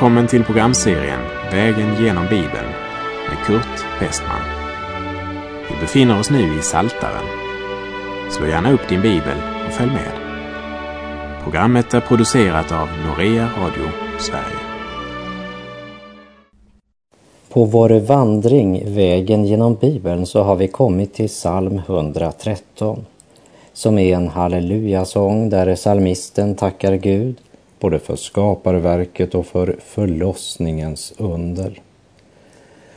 Välkommen till programserien Vägen genom Bibeln med Kurt Westman. Vi befinner oss nu i Saltaren. Slå gärna upp din bibel och följ med. Programmet är producerat av Norea Radio Sverige. På vår vandring Vägen genom Bibeln så har vi kommit till psalm 113 som är en hallelujasång där psalmisten tackar Gud både för skaparverket och för förlossningens under.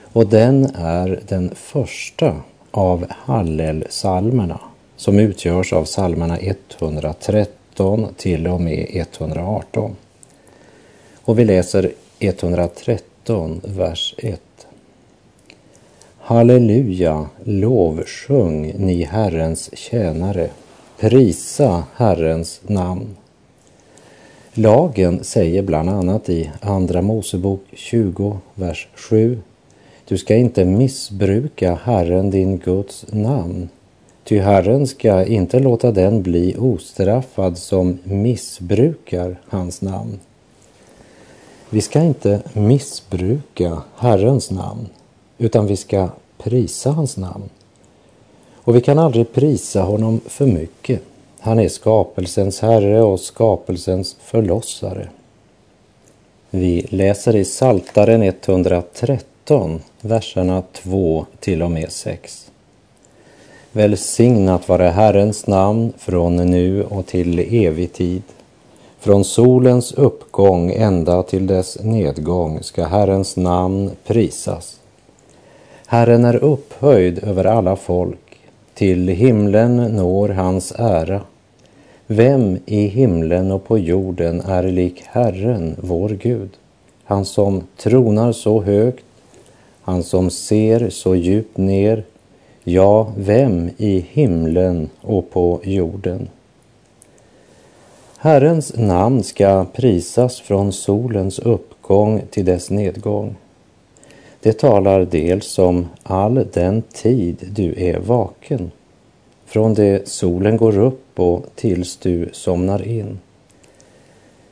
Och den är den första av Hallelsalmerna som utgörs av psalmerna 113 till och med 118. Och vi läser 113, vers 1. Halleluja, lovsjung ni Herrens tjänare, prisa Herrens namn. Lagen säger bland annat i Andra Mosebok 20, vers 7. Du ska inte missbruka Herren din Guds namn, ty Herren ska inte låta den bli ostraffad som missbrukar hans namn. Vi ska inte missbruka Herrens namn, utan vi ska prisa hans namn. Och vi kan aldrig prisa honom för mycket. Han är skapelsens herre och skapelsens förlossare. Vi läser i Saltaren 113, verserna 2 till och med 6. Välsignat vare Herrens namn från nu och till evig tid. Från solens uppgång ända till dess nedgång ska Herrens namn prisas. Herren är upphöjd över alla folk, till himlen når hans ära. Vem i himlen och på jorden är lik Herren, vår Gud? Han som tronar så högt, han som ser så djupt ner. Ja, vem i himlen och på jorden? Herrens namn ska prisas från solens uppgång till dess nedgång. Det talar dels om all den tid du är vaken, från det solen går upp och tills du somnar in.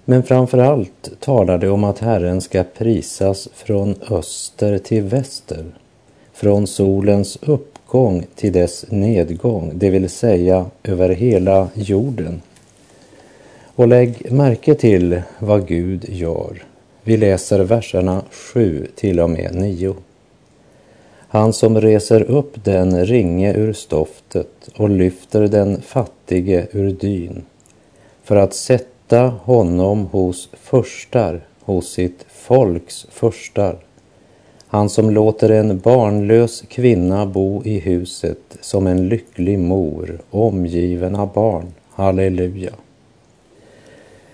Men framför allt talar det om att Herren ska prisas från öster till väster, från solens uppgång till dess nedgång, det vill säga över hela jorden. Och lägg märke till vad Gud gör. Vi läser verserna 7 till och med 9. Han som reser upp den ringe ur stoftet och lyfter den fattige ur dyn för att sätta honom hos förstar, hos sitt folks förstar. Han som låter en barnlös kvinna bo i huset som en lycklig mor omgiven av barn. Halleluja.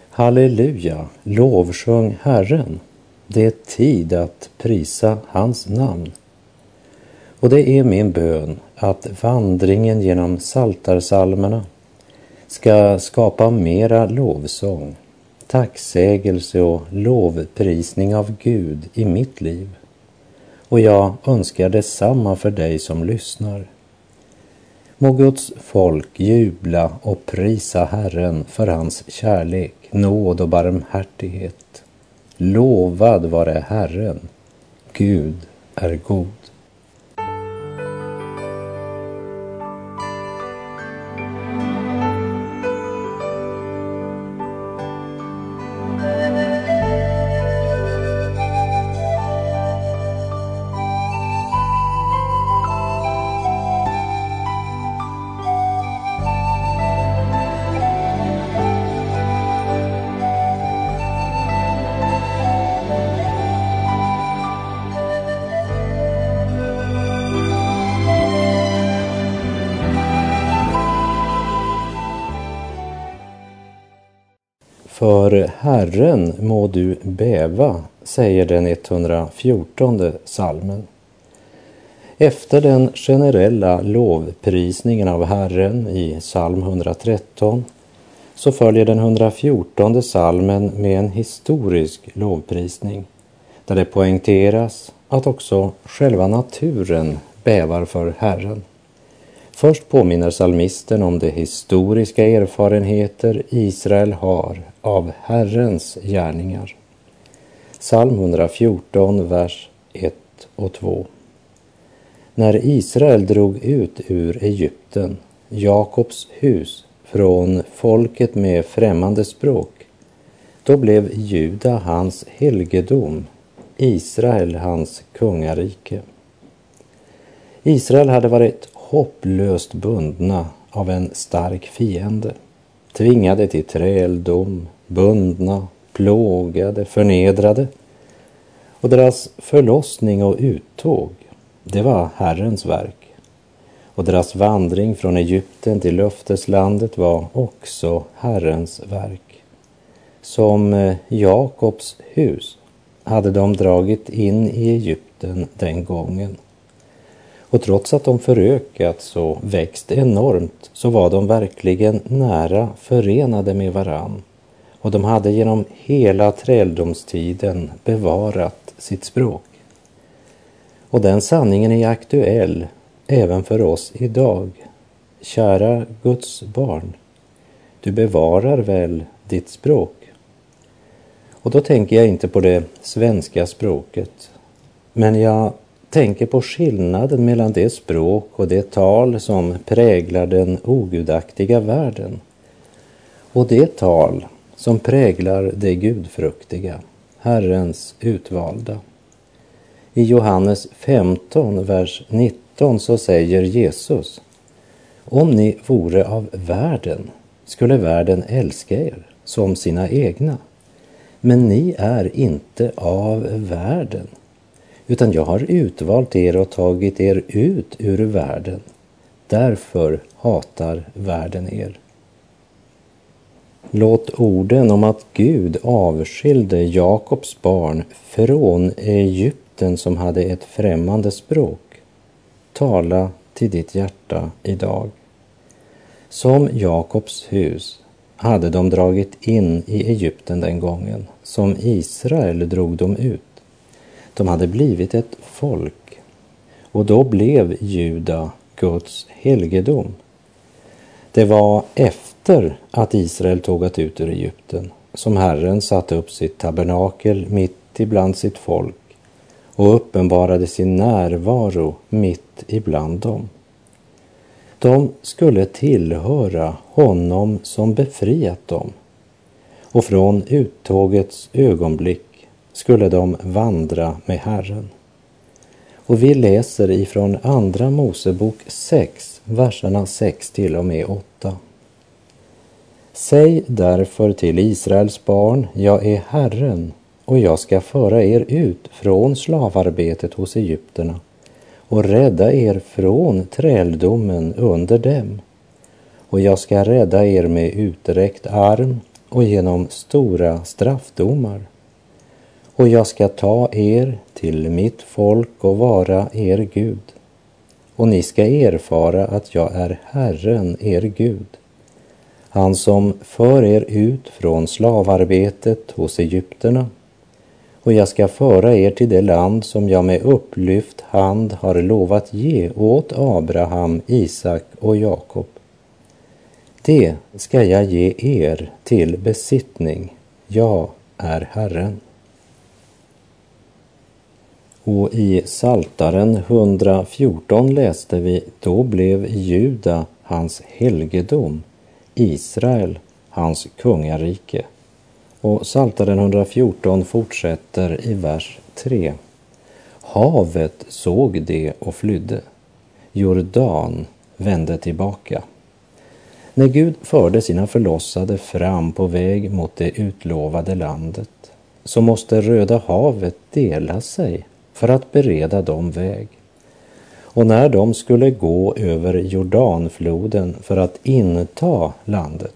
Halleluja, lovsjung Herren. Det är tid att prisa hans namn. Och det är min bön att vandringen genom saltarsalmerna ska skapa mera lovsång, tacksägelse och lovprisning av Gud i mitt liv. Och jag önskar detsamma för dig som lyssnar. Må Guds folk jubla och prisa Herren för hans kärlek, nåd och barmhärtighet. Lovad vare Herren. Gud är god. För Herren må du bäva, säger den 114 salmen. Efter den generella lovprisningen av Herren i psalm 113 så följer den 114 salmen med en historisk lovprisning där det poängteras att också själva naturen bävar för Herren. Först påminner salmisten om de historiska erfarenheter Israel har av Herrens gärningar. Psalm 114, vers 1 och 2. När Israel drog ut ur Egypten, Jakobs hus, från folket med främmande språk, då blev Juda hans helgedom, Israel hans kungarike. Israel hade varit hopplöst bundna av en stark fiende, tvingade till träldom, bundna, plågade, förnedrade. Och deras förlossning och uttåg, det var Herrens verk. Och deras vandring från Egypten till löfteslandet var också Herrens verk. Som eh, Jakobs hus hade de dragit in i Egypten den gången. Och trots att de förökats och växt enormt så var de verkligen nära förenade med varann. Och de hade genom hela träldomstiden bevarat sitt språk. Och den sanningen är aktuell även för oss idag. Kära Guds barn, du bevarar väl ditt språk? Och då tänker jag inte på det svenska språket, men jag tänker på skillnaden mellan det språk och det tal som präglar den ogudaktiga världen och det tal som präglar det gudfruktiga, Herrens utvalda. I Johannes 15, vers 19 så säger Jesus Om ni vore av världen skulle världen älska er som sina egna. Men ni är inte av världen utan jag har utvalt er och tagit er ut ur världen. Därför hatar världen er. Låt orden om att Gud avskilde Jakobs barn från Egypten som hade ett främmande språk tala till ditt hjärta idag. Som Jakobs hus hade de dragit in i Egypten den gången, som Israel drog dem ut. De hade blivit ett folk och då blev Juda Guds helgedom. Det var efter att Israel tågat ut ur Egypten som Herren satte upp sitt tabernakel mitt ibland sitt folk och uppenbarade sin närvaro mitt ibland dem. De skulle tillhöra honom som befriat dem och från uttågets ögonblick skulle de vandra med Herren. Och vi läser ifrån Andra Mosebok 6, verserna 6 till och med 8. Säg därför till Israels barn, jag är Herren och jag ska föra er ut från slavarbetet hos egyptierna och rädda er från träldomen under dem. Och jag ska rädda er med uträckt arm och genom stora straffdomar och jag ska ta er till mitt folk och vara er Gud. Och ni ska erfara att jag är Herren, er Gud, han som för er ut från slavarbetet hos egyptierna. Och jag ska föra er till det land som jag med upplyft hand har lovat ge åt Abraham, Isak och Jakob. Det ska jag ge er till besittning. Jag är Herren. Och i Saltaren 114 läste vi, då blev Juda hans helgedom, Israel hans kungarike. Och Saltaren 114 fortsätter i vers 3. Havet såg det och flydde. Jordan vände tillbaka. När Gud förde sina förlossade fram på väg mot det utlovade landet så måste Röda havet dela sig för att bereda dem väg. Och när de skulle gå över Jordanfloden för att inta landet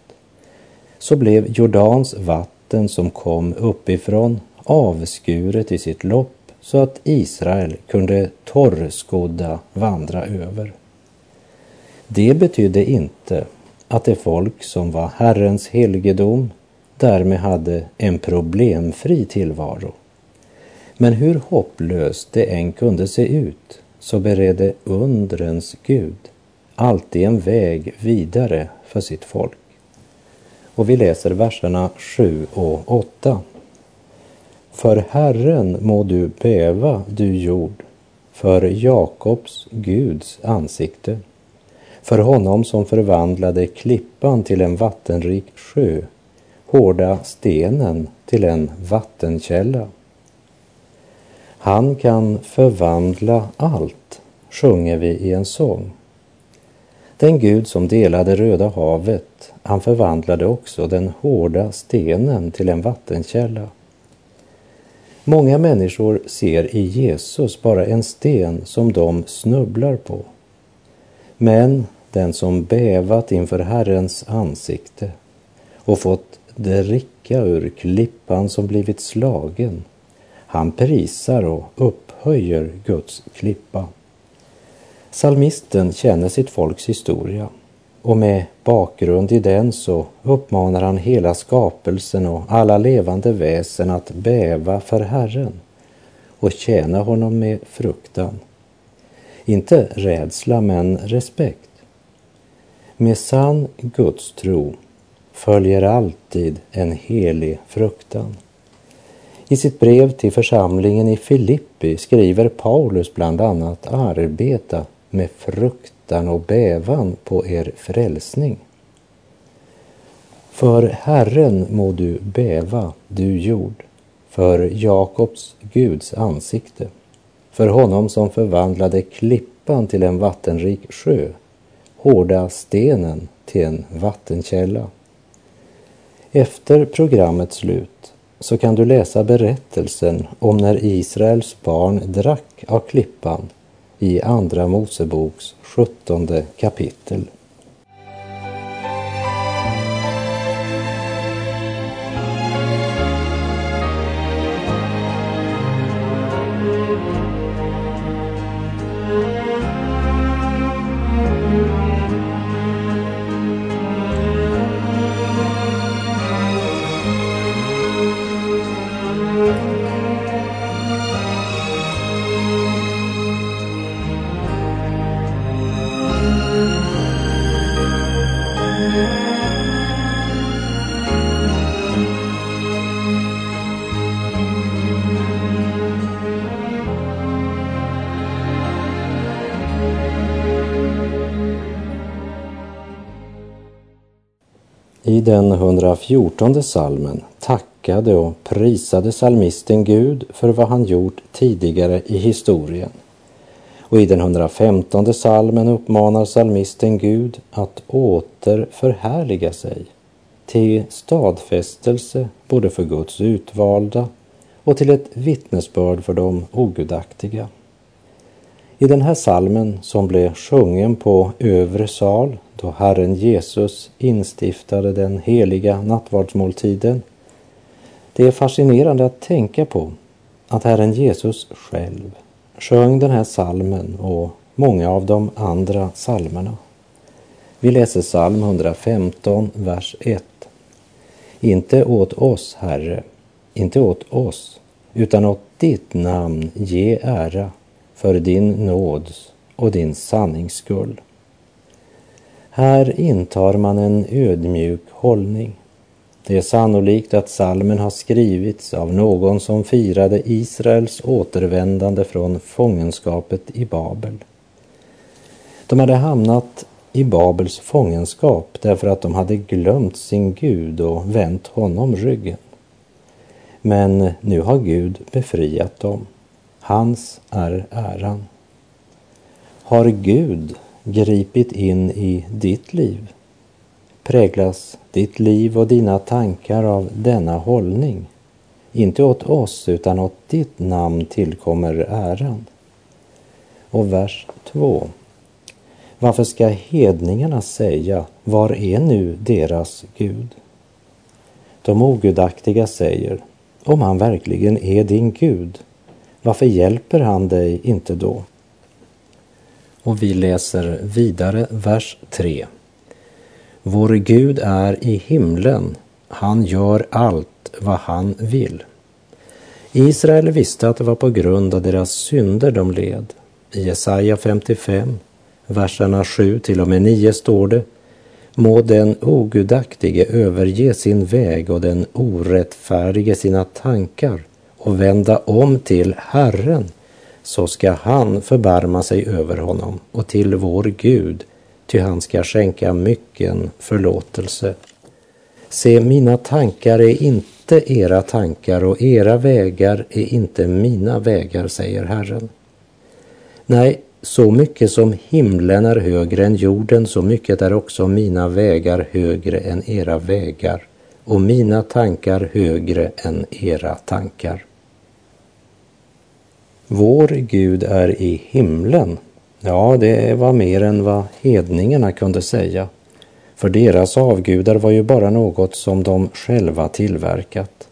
så blev Jordans vatten som kom uppifrån avskuret i sitt lopp så att Israel kunde torrskodda vandra över. Det betydde inte att det folk som var Herrens helgedom därmed hade en problemfri tillvaro. Men hur hopplöst det än kunde se ut så beredde undrens Gud alltid en väg vidare för sitt folk. Och vi läser verserna 7 och 8. För Herren må du bäva, du jord, för Jakobs Guds ansikte, för honom som förvandlade klippan till en vattenrik sjö, hårda stenen till en vattenkälla. Han kan förvandla allt, sjunger vi i en sång. Den Gud som delade Röda havet, han förvandlade också den hårda stenen till en vattenkälla. Många människor ser i Jesus bara en sten som de snubblar på. Men den som bävat inför Herrens ansikte och fått dricka ur klippan som blivit slagen, han prisar och upphöjer Guds klippa. Salmisten känner sitt folks historia och med bakgrund i den så uppmanar han hela skapelsen och alla levande väsen att bäva för Herren och tjäna honom med fruktan. Inte rädsla, men respekt. Med sann gudstro följer alltid en helig fruktan. I sitt brev till församlingen i Filippi skriver Paulus bland annat arbeta med fruktan och bävan på er frälsning. För Herren må du bäva, du jord, för Jakobs Guds ansikte, för honom som förvandlade klippan till en vattenrik sjö, hårda stenen till en vattenkälla. Efter programmets slut så kan du läsa berättelsen om när Israels barn drack av klippan i Andra Moseboks sjuttonde kapitel. I den 114 salmen tackade och prisade salmisten Gud för vad han gjort tidigare i historien. Och i den 115 salmen uppmanar salmisten Gud att åter förhärliga sig till stadfästelse både för Guds utvalda och till ett vittnesbörd för de ogudaktiga. I den här salmen som blev sjungen på övre sal då Herren Jesus instiftade den heliga nattvardsmåltiden. Det är fascinerande att tänka på att Herren Jesus själv sjöng den här salmen och många av de andra salmerna. Vi läser psalm 115, vers 1. Inte åt oss, Herre, inte åt oss, utan åt ditt namn ge ära för din nåds och din sannings skull. Här intar man en ödmjuk hållning. Det är sannolikt att salmen har skrivits av någon som firade Israels återvändande från fångenskapet i Babel. De hade hamnat i Babels fångenskap därför att de hade glömt sin Gud och vänt honom ryggen. Men nu har Gud befriat dem. Hans är äran. Har Gud gripit in i ditt liv? Präglas ditt liv och dina tankar av denna hållning? Inte åt oss, utan åt ditt namn tillkommer äran. Och vers 2. Varför ska hedningarna säga, var är nu deras Gud? De ogudaktiga säger, om han verkligen är din Gud, varför hjälper han dig inte då? Och vi läser vidare vers 3. Vår Gud är i himlen, han gör allt vad han vill. Israel visste att det var på grund av deras synder de led. I Jesaja 55, verserna 7 till och med 9 står det Må den ogudaktige överge sin väg och den orättfärdige sina tankar och vända om till Herren så ska han förbarma sig över honom och till vår Gud, ty han ska skänka mycken förlåtelse. Se, mina tankar är inte era tankar och era vägar är inte mina vägar, säger Herren. Nej, så mycket som himlen är högre än jorden, så mycket är också mina vägar högre än era vägar och mina tankar högre än era tankar. Vår Gud är i himlen. Ja, det var mer än vad hedningarna kunde säga. För deras avgudar var ju bara något som de själva tillverkat.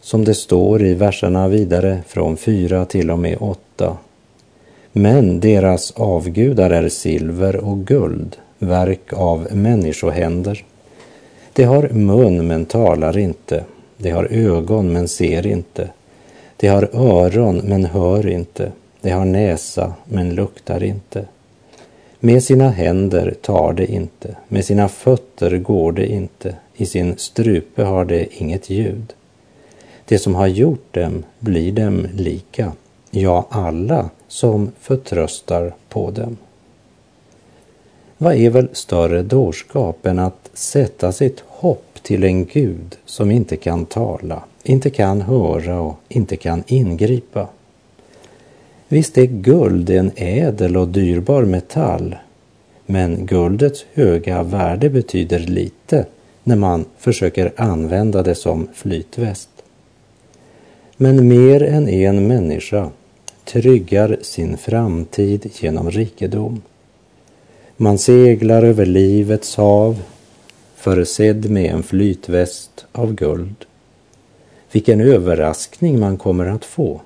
Som det står i verserna vidare från 4 till och med 8. Men deras avgudar är silver och guld, verk av människohänder. De har mun men talar inte, de har ögon men ser inte, de har öron men hör inte, de har näsa men luktar inte. Med sina händer tar de inte, med sina fötter går de inte, i sin strupe har de inget ljud. Det som har gjort dem blir dem lika, ja, alla som förtröstar på dem. Vad är väl större dårskap än att sätta sitt hopp till en Gud som inte kan tala, inte kan höra och inte kan ingripa? Visst är guld en ädel och dyrbar metall, men guldets höga värde betyder lite när man försöker använda det som flytväst. Men mer än en människa tryggar sin framtid genom rikedom. Man seglar över livets hav försedd med en flytväst av guld. Vilken överraskning man kommer att få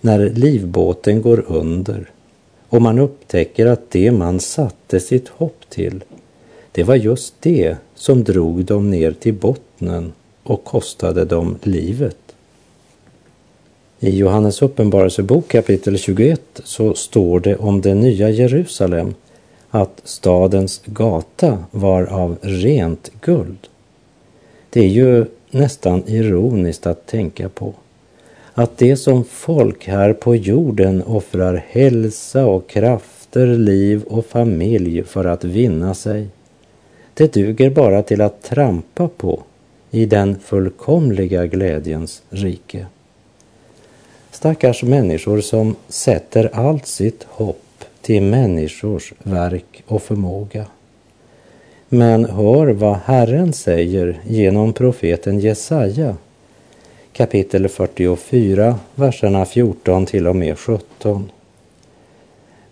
när livbåten går under och man upptäcker att det man satte sitt hopp till, det var just det som drog dem ner till bottnen och kostade dem livet. I Johannes uppenbarelsebok kapitel 21 så står det om det nya Jerusalem att stadens gata var av rent guld. Det är ju nästan ironiskt att tänka på att det som folk här på jorden offrar hälsa och krafter, liv och familj för att vinna sig, det duger bara till att trampa på i den fullkomliga glädjens rike. Stackars människor som sätter allt sitt hopp till människors verk och förmåga. Men hör vad Herren säger genom profeten Jesaja kapitel 44, verserna 14 till och med 17.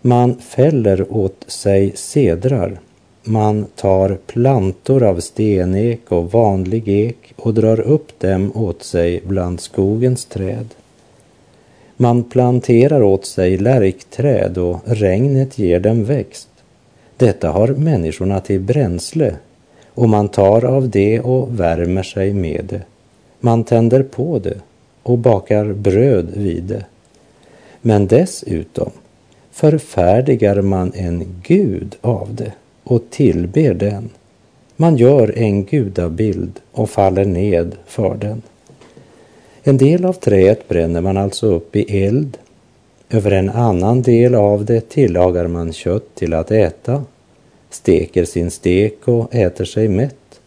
Man fäller åt sig sedrar, man tar plantor av stenek och vanlig ek och drar upp dem åt sig bland skogens träd. Man planterar åt sig lärkträd och regnet ger dem växt. Detta har människorna till bränsle och man tar av det och värmer sig med det. Man tänder på det och bakar bröd vid det. Men dessutom förfärdigar man en gud av det och tillber den. Man gör en gudabild och faller ned för den. En del av träet bränner man alltså upp i eld. Över en annan del av det tillagar man kött till att äta, steker sin stek och äter sig mätt.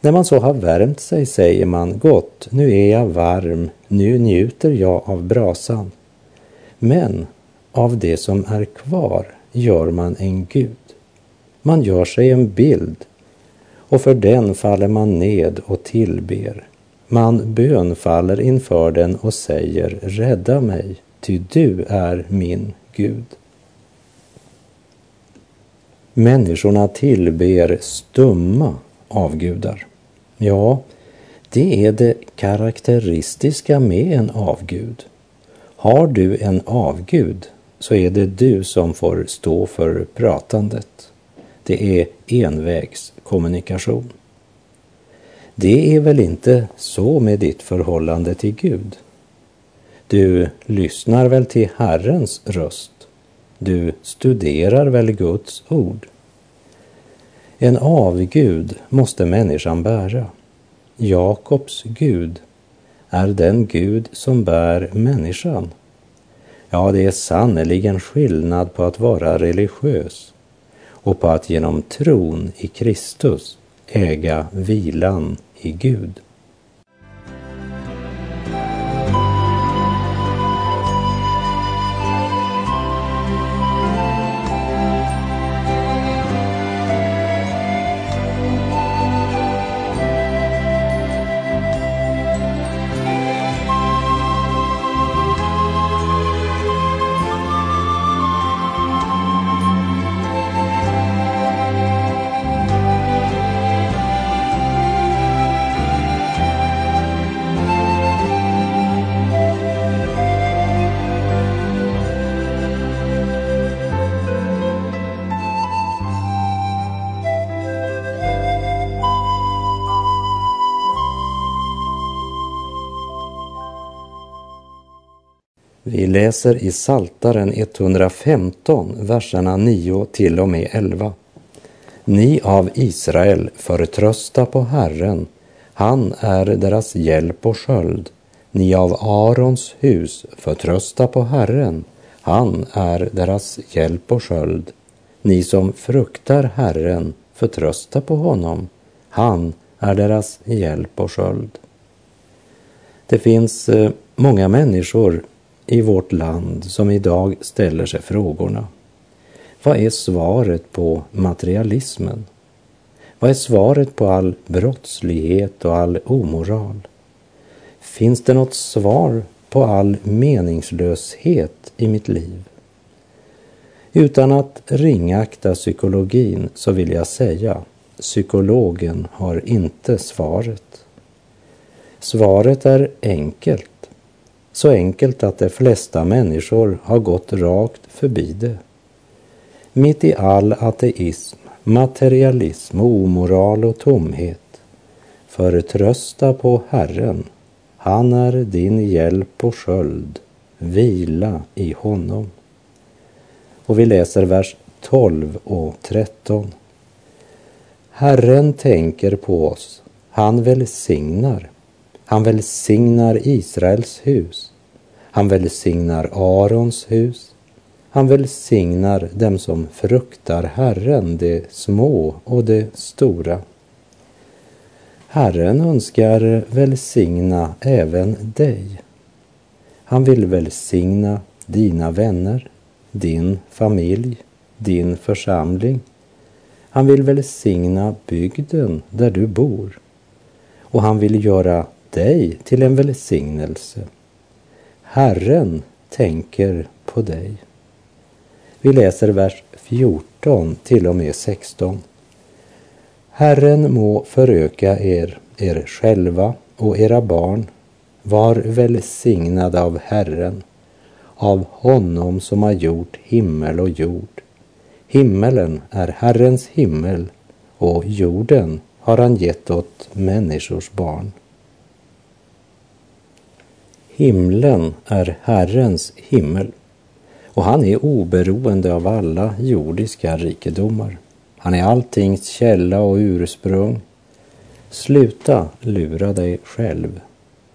När man så har värmt sig säger man gott, nu är jag varm, nu njuter jag av brasan. Men av det som är kvar gör man en gud. Man gör sig en bild och för den faller man ned och tillber. Man bönfaller inför den och säger rädda mig, ty du är min Gud. Människorna tillber stumma avgudar. Ja, det är det karaktäristiska med en avgud. Har du en avgud så är det du som får stå för pratandet. Det är envägskommunikation. Det är väl inte så med ditt förhållande till Gud? Du lyssnar väl till Herrens röst? Du studerar väl Guds ord? En avgud måste människan bära. Jakobs Gud är den Gud som bär människan. Ja, det är sannerligen skillnad på att vara religiös och på att genom tron i Kristus äga vilan i Gud. Läser i Saltaren 115, verserna 9 till och med 11. Ni av Israel förtrösta på Herren, han är deras hjälp och sköld. Ni av Arons hus förtrösta på Herren, han är deras hjälp och sköld. Ni som fruktar Herren, förtrösta på honom, han är deras hjälp och sköld. Det finns eh, många människor i vårt land som idag ställer sig frågorna. Vad är svaret på materialismen? Vad är svaret på all brottslighet och all omoral? Finns det något svar på all meningslöshet i mitt liv? Utan att ringakta psykologin så vill jag säga, psykologen har inte svaret. Svaret är enkelt så enkelt att de flesta människor har gått rakt förbi det. Mitt i all ateism, materialism, omoral och tomhet. Förtrösta på Herren. Han är din hjälp och sköld. Vila i honom. Och vi läser vers 12 och 13. Herren tänker på oss. Han välsignar han välsignar Israels hus. Han välsignar Arons hus. Han välsignar dem som fruktar Herren, de små och de stora. Herren önskar välsigna även dig. Han vill välsigna dina vänner, din familj, din församling. Han vill välsigna bygden där du bor. Och han vill göra dig till en välsignelse. Herren tänker på dig. Vi läser vers 14 till och med 16. Herren må föröka er, er själva och era barn. Var välsignade av Herren, av honom som har gjort himmel och jord. Himmelen är Herrens himmel och jorden har han gett åt människors barn. Himlen är Herrens himmel och han är oberoende av alla jordiska rikedomar. Han är alltings källa och ursprung. Sluta lura dig själv.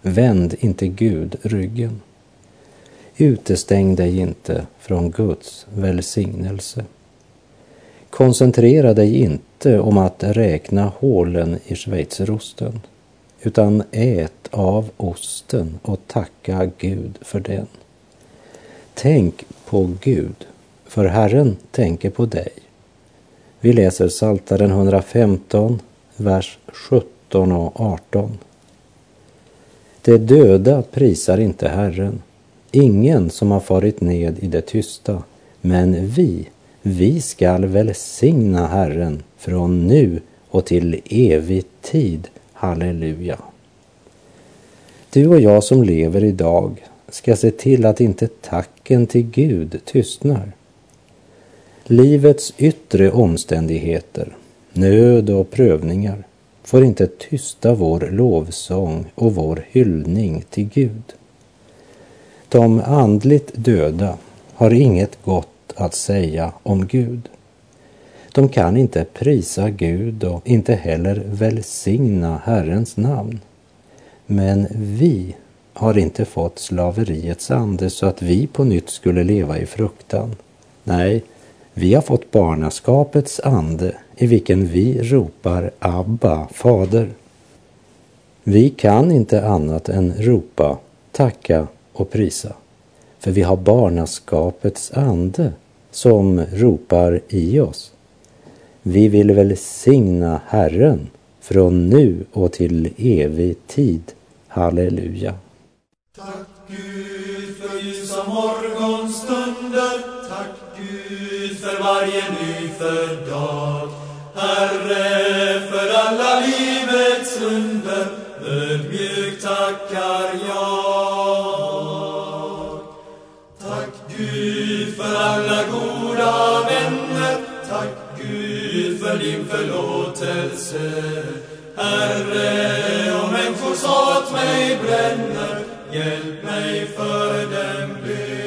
Vänd inte Gud ryggen. Utestäng dig inte från Guds välsignelse. Koncentrera dig inte om att räkna hålen i schweizerosten utan ät av osten och tacka Gud för den. Tänk på Gud, för Herren tänker på dig. Vi läser Saltaren 115, vers 17 och 18. De döda prisar inte Herren, ingen som har farit ned i det tysta, men vi, vi skall välsigna Herren från nu och till evig tid. Halleluja. Du och jag som lever idag ska se till att inte tacken till Gud tystnar. Livets yttre omständigheter, nöd och prövningar får inte tysta vår lovsång och vår hyllning till Gud. De andligt döda har inget gott att säga om Gud. De kan inte prisa Gud och inte heller välsigna Herrens namn. Men vi har inte fått slaveriets ande så att vi på nytt skulle leva i fruktan. Nej, vi har fått barnaskapets ande i vilken vi ropar Abba, Fader. Vi kan inte annat än ropa, tacka och prisa, för vi har barnaskapets ande som ropar i oss. Vi vill välsigna Herren från nu och till evig tid. Halleluja. Tack Gud för ljusa morgonstunder, tack Gud för varje nyfödd dag. Herre, för alla livets under, ödmjukt tackar jag. Din förlåtelse. Herre, om människors hat mig bränner, hjälp mig för dem be.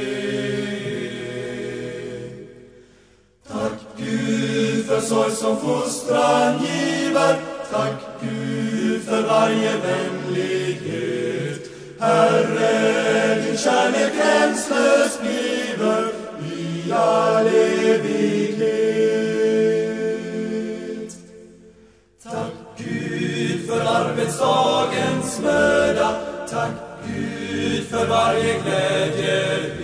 Tack Gud för sorg som fostran giver, tack Gud för varje vänlighet. Herre, din kärlek gränslös bliver i all arbetsdagens möda, tack Gud för varje glädje.